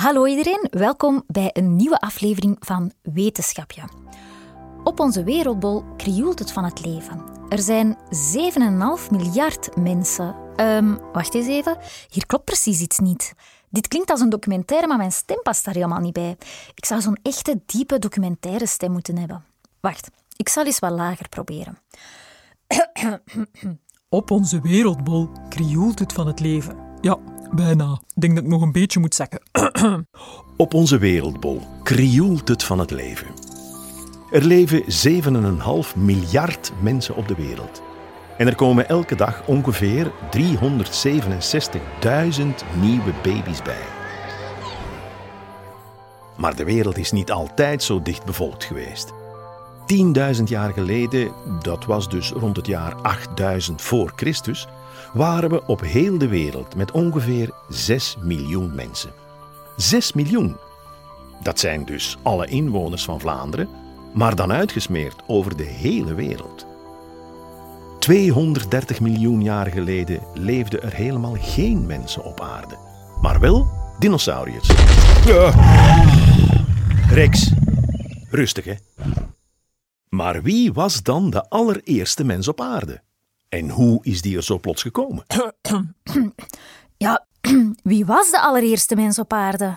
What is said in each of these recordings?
Hallo iedereen, welkom bij een nieuwe aflevering van Wetenschapje. Op onze wereldbol krioelt het van het leven. Er zijn 7,5 miljard mensen. Um, wacht eens even, hier klopt precies iets niet. Dit klinkt als een documentaire, maar mijn stem past daar helemaal niet bij. Ik zou zo'n echte, diepe documentaire stem moeten hebben. Wacht, ik zal eens wat lager proberen. Op onze wereldbol krioelt het van het leven. Ja, bijna. Ik denk dat ik nog een beetje moet zeggen. Op onze wereldbol krioelt het van het leven. Er leven 7,5 miljard mensen op de wereld. En er komen elke dag ongeveer 367.000 nieuwe baby's bij. Maar de wereld is niet altijd zo dicht bevolkt geweest. 10.000 jaar geleden, dat was dus rond het jaar 8000 voor Christus, waren we op heel de wereld met ongeveer 6 miljoen mensen. 6 miljoen! Dat zijn dus alle inwoners van Vlaanderen, maar dan uitgesmeerd over de hele wereld. 230 miljoen jaar geleden leefden er helemaal geen mensen op aarde, maar wel dinosauriërs. Rex, rustig hè. Maar wie was dan de allereerste mens op aarde? En hoe is die er zo plots gekomen? Ja, wie was de allereerste mens op aarde?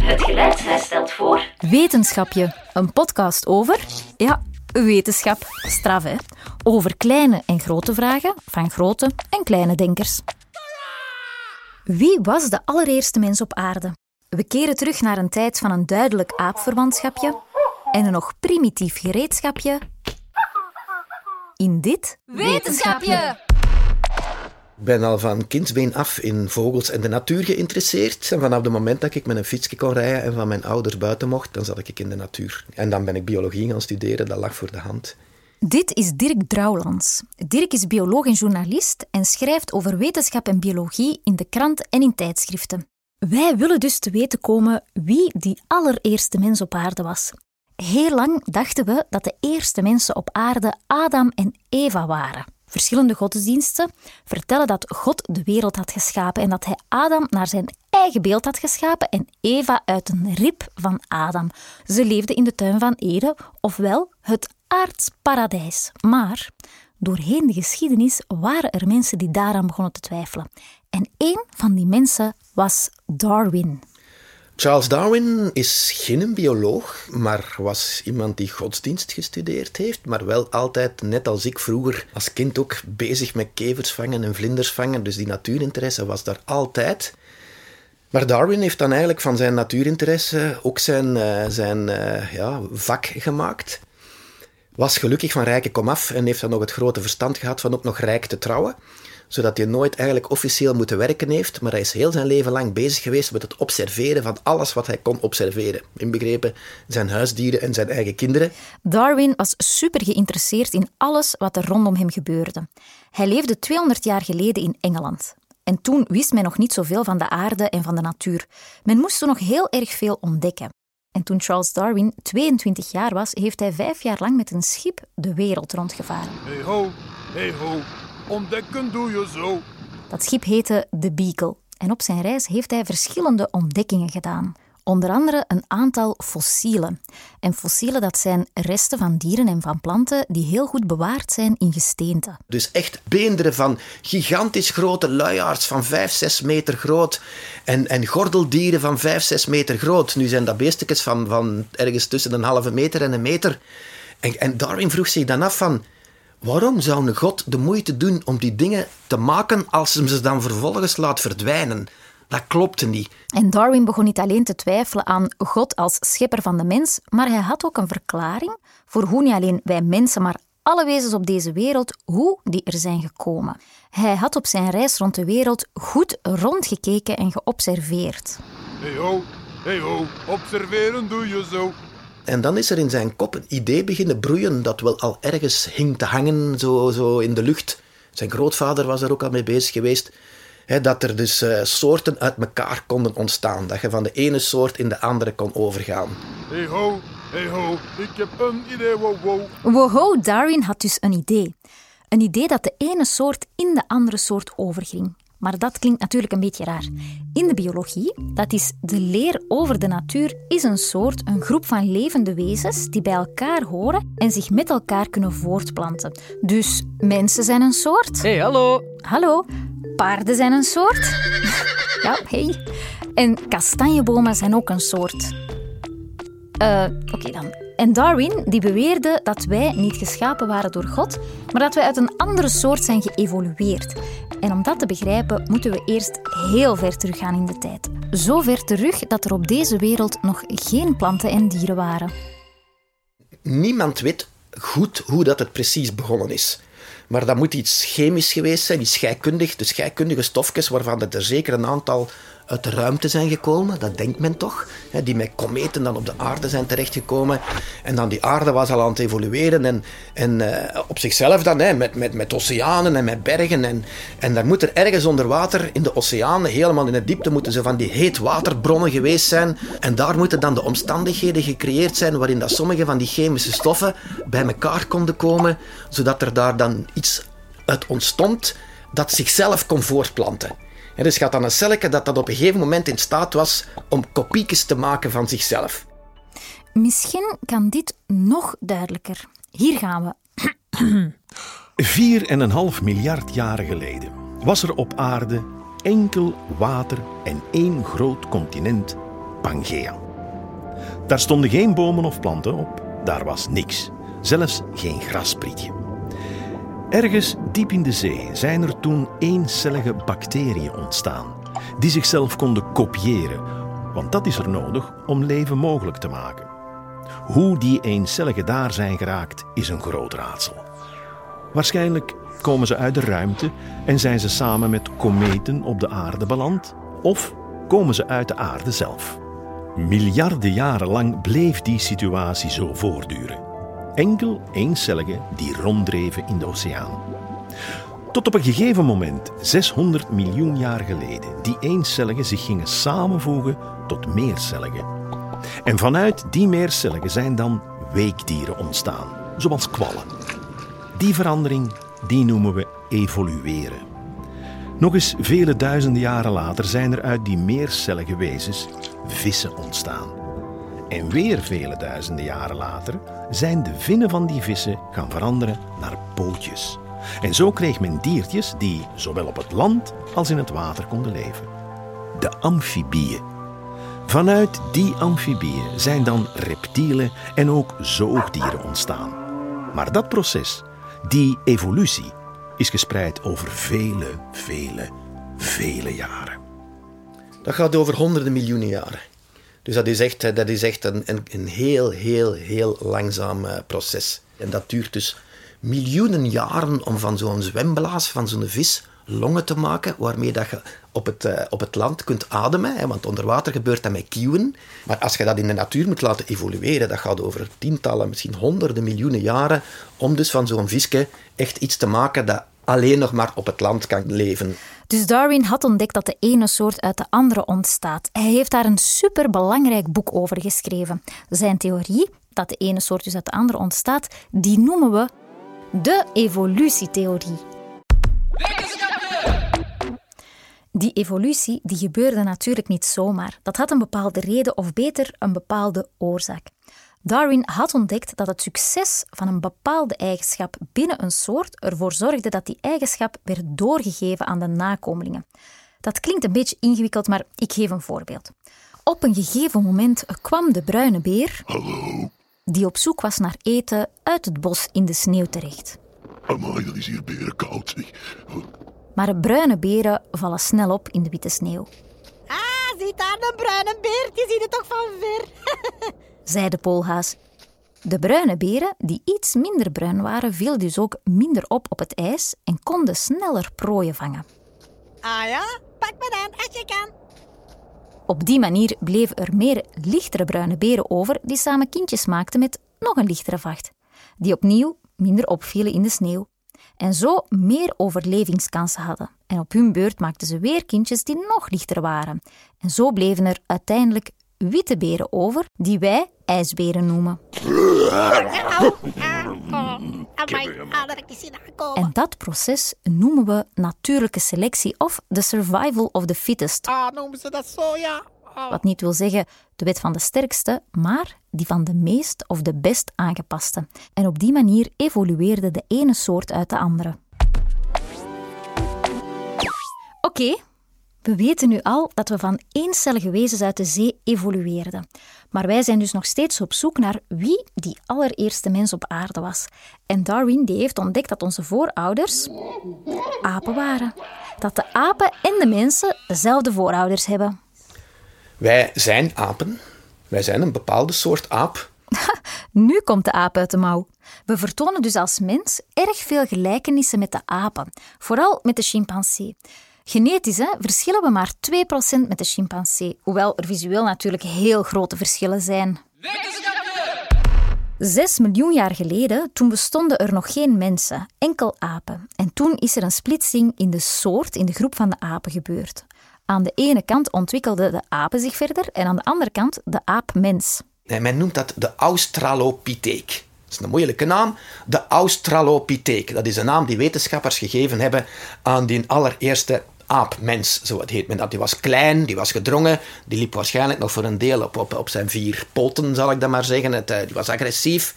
Het geluid stelt voor. Wetenschapje, een podcast over, ja, wetenschap, straf hè, over kleine en grote vragen van grote en kleine denkers. Wie was de allereerste mens op aarde? We keren terug naar een tijd van een duidelijk aapverwantschapje en een nog primitief gereedschapje in dit Wetenschapje! Ik ben al van kindsbeen af in vogels en de natuur geïnteresseerd. En vanaf het moment dat ik met een fietsje kon rijden en van mijn ouders buiten mocht, dan zat ik in de natuur. En dan ben ik biologie gaan studeren, dat lag voor de hand. Dit is Dirk Drouwlands. Dirk is bioloog en journalist en schrijft over wetenschap en biologie in de krant en in tijdschriften. Wij willen dus te weten komen wie die allereerste mens op aarde was. Heel lang dachten we dat de eerste mensen op aarde Adam en Eva waren. Verschillende godsdiensten vertellen dat God de wereld had geschapen en dat hij Adam naar zijn eigen beeld had geschapen en Eva uit een rib van Adam. Ze leefden in de tuin van Eden, ofwel het aardsparadijs. Maar doorheen de geschiedenis waren er mensen die daaraan begonnen te twijfelen. En één van die mensen was Darwin. Charles Darwin is geen bioloog, maar was iemand die godsdienst gestudeerd heeft, maar wel altijd, net als ik vroeger als kind ook, bezig met kevers vangen en vlinders vangen. Dus die natuurinteresse was daar altijd. Maar Darwin heeft dan eigenlijk van zijn natuurinteresse ook zijn, uh, zijn uh, ja, vak gemaakt. Was gelukkig van rijke komaf en heeft dan nog het grote verstand gehad van ook nog rijk te trouwen zodat hij nooit eigenlijk officieel moeten werken heeft, maar hij is heel zijn leven lang bezig geweest met het observeren van alles wat hij kon observeren. Inbegrepen zijn huisdieren en zijn eigen kinderen. Darwin was super geïnteresseerd in alles wat er rondom hem gebeurde. Hij leefde 200 jaar geleden in Engeland. En toen wist men nog niet zoveel van de aarde en van de natuur. Men moest er nog heel erg veel ontdekken. En toen Charles Darwin 22 jaar was, heeft hij vijf jaar lang met een schip de wereld rondgevaren. Hey ho, hey ho, Ontdekken doe je zo. Dat schip heette de Beagle en op zijn reis heeft hij verschillende ontdekkingen gedaan. Onder andere een aantal fossielen. En fossielen dat zijn resten van dieren en van planten die heel goed bewaard zijn in gesteente. Dus echt beenderen van gigantisch grote luiaards van 5, 6 meter groot en, en gordeldieren van 5, 6 meter groot. Nu zijn dat beestjes van, van ergens tussen een halve meter en een meter. En, en Darwin vroeg zich dan af van Waarom zou een God de moeite doen om die dingen te maken als hem ze dan vervolgens laat verdwijnen? Dat klopte niet. En Darwin begon niet alleen te twijfelen aan God als schepper van de mens, maar hij had ook een verklaring voor hoe niet alleen wij mensen, maar alle wezens op deze wereld, hoe die er zijn gekomen. Hij had op zijn reis rond de wereld goed rondgekeken en geobserveerd. Hey ho, hey ho, observeren doe je zo. En dan is er in zijn kop een idee beginnen broeien dat wel al ergens hing te hangen, zo, zo in de lucht. Zijn grootvader was er ook al mee bezig geweest. Hè, dat er dus uh, soorten uit elkaar konden ontstaan. Dat je van de ene soort in de andere kon overgaan. Hey ho, hey ho, ik heb een idee, wow wow. Wow, Darwin had dus een idee. Een idee dat de ene soort in de andere soort overging. Maar dat klinkt natuurlijk een beetje raar. In de biologie, dat is de leer over de natuur, is een soort, een groep van levende wezens die bij elkaar horen en zich met elkaar kunnen voortplanten. Dus mensen zijn een soort. Hey, hallo. Hallo, paarden zijn een soort. ja, hey. En kastanjebomen zijn ook een soort. Uh, Oké dan. En Darwin die beweerde dat wij niet geschapen waren door God, maar dat wij uit een andere soort zijn geëvolueerd. En om dat te begrijpen moeten we eerst heel ver teruggaan in de tijd. Zo ver terug dat er op deze wereld nog geen planten en dieren waren. Niemand weet goed hoe dat het precies begonnen is. Maar dat moet iets chemisch geweest zijn, iets scheikundig. Dus scheikundige stofjes waarvan er zeker een aantal uit de ruimte zijn gekomen, dat denkt men toch, hè, die met kometen dan op de aarde zijn terechtgekomen. En dan die aarde was al aan het evolueren en, en uh, op zichzelf dan, hè, met, met, met oceanen en met bergen. En, en daar moet er ergens onder water in de oceanen, helemaal in de diepte, moeten ze van die heetwaterbronnen geweest zijn. En daar moeten dan de omstandigheden gecreëerd zijn waarin dat sommige van die chemische stoffen bij elkaar konden komen, zodat er daar dan iets uit ontstond dat zichzelf kon voortplanten. En dus gaat dan een celletje dat dat op een gegeven moment in staat was om kopiekjes te maken van zichzelf. Misschien kan dit nog duidelijker. Hier gaan we. Vier en een half miljard jaren geleden was er op aarde enkel water en één groot continent, Pangea. Daar stonden geen bomen of planten op, daar was niks, zelfs geen grasprietje. Ergens diep in de zee zijn er toen eencellige bacteriën ontstaan, die zichzelf konden kopiëren, want dat is er nodig om leven mogelijk te maken. Hoe die eencelligen daar zijn geraakt, is een groot raadsel. Waarschijnlijk komen ze uit de ruimte en zijn ze samen met kometen op de aarde beland, of komen ze uit de aarde zelf. Miljarden jaren lang bleef die situatie zo voortduren enkel eencelligen die ronddreven in de oceaan. Tot op een gegeven moment, 600 miljoen jaar geleden, die eencelligen zich gingen samenvoegen tot meercelligen. En vanuit die meercelligen zijn dan weekdieren ontstaan, zoals kwallen. Die verandering die noemen we evolueren. Nog eens vele duizenden jaren later zijn er uit die meercellige wezens vissen ontstaan. En weer vele duizenden jaren later zijn de vinnen van die vissen gaan veranderen naar pootjes. En zo kreeg men diertjes die zowel op het land als in het water konden leven. De amfibieën. Vanuit die amfibieën zijn dan reptielen en ook zoogdieren ontstaan. Maar dat proces, die evolutie, is gespreid over vele, vele, vele jaren. Dat gaat over honderden miljoenen jaren. Dus dat is echt, dat is echt een, een, heel, heel, heel langzaam uh, proces. En dat duurt dus miljoenen jaren om van zo'n zwemblaas, van zo'n vis, longen te maken, waarmee dat je op het, uh, op het land kunt ademen. Hè, want onder water gebeurt dat met kieuwen. Maar als je dat in de natuur moet laten evolueren, dat gaat over tientallen, misschien honderden miljoenen jaren, om dus van zo'n visje echt iets te maken dat alleen nog maar op het land kan leven. Dus Darwin had ontdekt dat de ene soort uit de andere ontstaat. Hij heeft daar een superbelangrijk boek over geschreven. Zijn theorie, dat de ene soort dus uit de andere ontstaat, die noemen we de evolutietheorie. Die evolutie die gebeurde natuurlijk niet zomaar. Dat had een bepaalde reden of beter een bepaalde oorzaak. Darwin had ontdekt dat het succes van een bepaalde eigenschap binnen een soort ervoor zorgde dat die eigenschap werd doorgegeven aan de nakomelingen. Dat klinkt een beetje ingewikkeld, maar ik geef een voorbeeld. Op een gegeven moment kwam de bruine beer, Hallo? die op zoek was naar eten, uit het bos in de sneeuw terecht. Amai, dat is hier berenkoud. Maar de bruine beren vallen snel op in de witte sneeuw. Ah, ziet daar een bruine beer, die ziet het toch van ver. zei de poolhaas. De bruine beren, die iets minder bruin waren, viel dus ook minder op op het ijs en konden sneller prooien vangen. Ah ja, pak me dan als je kan. Op die manier bleven er meer lichtere bruine beren over die samen kindjes maakten met nog een lichtere vacht, die opnieuw minder opvielen in de sneeuw. En zo meer overlevingskansen hadden. En op hun beurt maakten ze weer kindjes die nog lichter waren. En zo bleven er uiteindelijk witte beren over, die wij ijsberen noemen. En dat proces noemen we natuurlijke selectie of the survival of the fittest. Ah, noemen ze dat zo, ja. Ah. Wat niet wil zeggen de wet van de sterkste, maar die van de meest of de best aangepaste. En op die manier evolueerde de ene soort uit de andere. Oké, we weten nu al dat we van eencellige wezens uit de zee evolueerden. Maar wij zijn dus nog steeds op zoek naar wie die allereerste mens op aarde was. En Darwin die heeft ontdekt dat onze voorouders apen waren. Dat de apen en de mensen dezelfde voorouders hebben. Wij zijn apen. Wij zijn een bepaalde soort aap. Nu komt de aap uit de mouw. We vertonen dus als mens erg veel gelijkenissen met de apen, vooral met de chimpansee. Genetisch hè, verschillen we maar 2% met de chimpansee, hoewel er visueel natuurlijk heel grote verschillen zijn. Zes miljoen jaar geleden, toen bestonden er nog geen mensen, enkel apen. En toen is er een splitsing in de soort, in de groep van de apen gebeurd. Aan de ene kant ontwikkelden de apen zich verder en aan de andere kant de aapmens. En men noemt dat de Australopithèek. Dat is een moeilijke naam. De Australopithèek. Dat is een naam die wetenschappers gegeven hebben aan die allereerste aapmens, zo het heet men dat. Die was klein, die was gedrongen, die liep waarschijnlijk nog voor een deel op, op, op zijn vier poten, zal ik dat maar zeggen. Het, eh, die was agressief.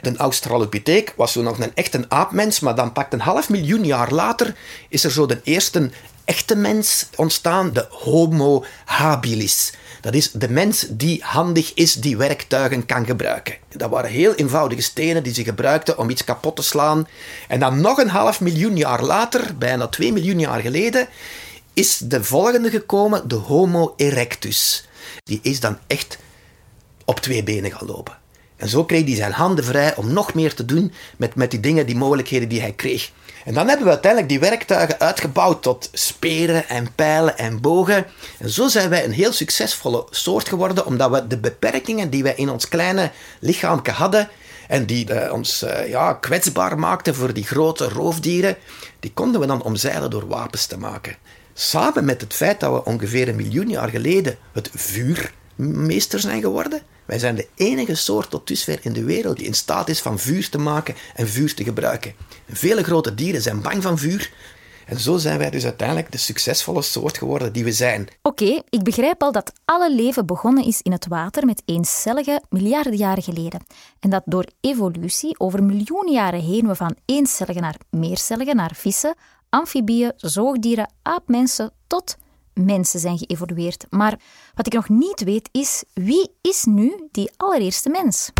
De Australopithèek was zo nog een echte aapmens, maar dan pakt een half miljoen jaar later is er zo de eerste echte mens ontstaan, de Homo habilis. Dat is de mens die handig is, die werktuigen kan gebruiken. Dat waren heel eenvoudige stenen die ze gebruikten om iets kapot te slaan. En dan nog een half miljoen jaar later, bijna twee miljoen jaar geleden, is de volgende gekomen, de Homo erectus. Die is dan echt op twee benen gaan lopen. En zo kreeg hij zijn handen vrij om nog meer te doen met, met die dingen, die mogelijkheden die hij kreeg. En dan hebben we uiteindelijk die werktuigen uitgebouwd tot speren en pijlen en bogen. En zo zijn wij een heel succesvolle soort geworden, omdat we de beperkingen die wij in ons kleine lichaam hadden en die eh, ons eh, ja, kwetsbaar maakten voor die grote roofdieren, die konden we dan omzeilen door wapens te maken. Samen met het feit dat we ongeveer een miljoen jaar geleden het vuurmeester zijn geworden. Wij zijn de enige soort tot dusver in de wereld die in staat is van vuur te maken en vuur te gebruiken. Vele grote dieren zijn bang van vuur. En zo zijn wij dus uiteindelijk de succesvolle soort geworden die we zijn. Oké, ik begrijp al dat alle leven begonnen is in het water met eencellige miljarden jaren geleden. En dat door evolutie over miljoenen jaren heen we van eencellige naar meercellige, naar vissen, amfibieën, zoogdieren, aapmensen tot mensen zijn geëvolueerd. Maar wat ik nog niet weet is, wie is nu die allereerste mens?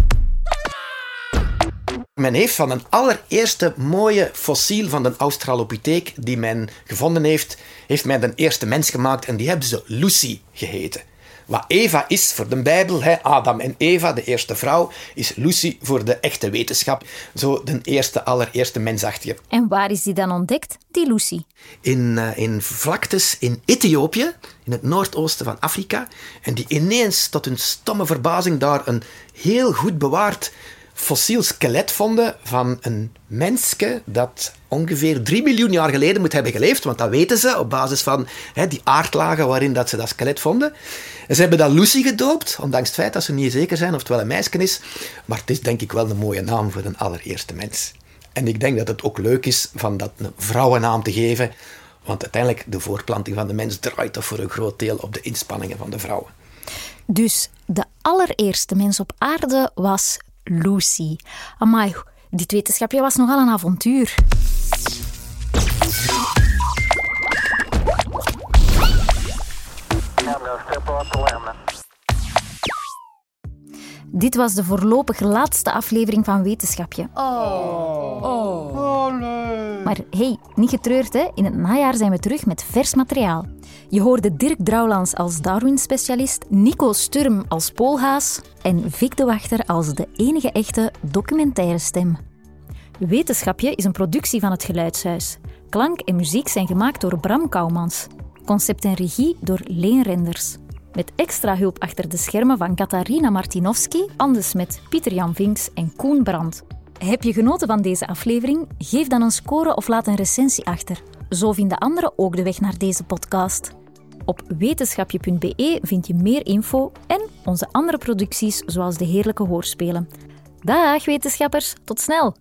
Men heeft van een allereerste mooie fossiel van de Australopithèek die men gevonden heeft, heeft men een eerste mens gemaakt en die hebben ze Lucy geheten. Wat Eva is voor de Bijbel, hè, Adam en Eva, de eerste vrouw, is Lucy voor de echte wetenschap. Zo de eerste, allereerste mensachtige. En waar is die dan ontdekt, die Lucy? In, uh, in vlaktes in Ethiopië, in het noordoosten van Afrika. En die ineens, tot hun stomme verbazing, daar een heel goed bewaard fossiel skelet vonden van een mensje dat ongeveer 3 miljoen jaar geleden moet hebben geleefd, want dat weten ze op basis van hè, die aardlagen waarin dat ze dat skelet vonden. En ze hebben dat Lucy gedoopt, ondanks het feit dat ze niet zeker zijn of het wel een meisje is, maar het is denk ik wel een mooie naam voor een allereerste mens. En ik denk dat het ook leuk is van dat een vrouwennaam te geven, want uiteindelijk de voortplanting van de mens draait toch voor een groot deel op de inspanningen van de vrouwen. Dus de allereerste mens op aarde was Lucy. Amai, dit wetenschapje was nogal een avontuur. Dit was de voorlopig laatste aflevering van Wetenschapje. Oh. Oh. Maar hey, niet getreurd hè. In het najaar zijn we terug met vers materiaal. Je hoorde Dirk Drouwlands als Darwin-specialist, Nico Sturm als poolhaas en Vic de Wachter als de enige echte documentaire stem. Wetenschapje is een productie van het Geluidshuis. Klank en muziek zijn gemaakt door Bram Kouwmans. Concept en regie door Leen Renders. Met extra hulp achter de schermen van Katarina Martinovski, Andes met Pieter-Jan Vinks en Koen Brandt. Heb je genoten van deze aflevering? Geef dan een score of laat een recensie achter. Zo vinden anderen ook de weg naar deze podcast. Op wetenschapje.be vind je meer info en onze andere producties zoals de Heerlijke Hoorspelen. Dag wetenschappers, tot snel.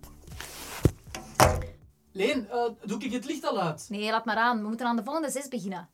Leen, eh, doe ik het licht al uit? Nee, laat maar aan. We moeten aan de volgende zes beginnen.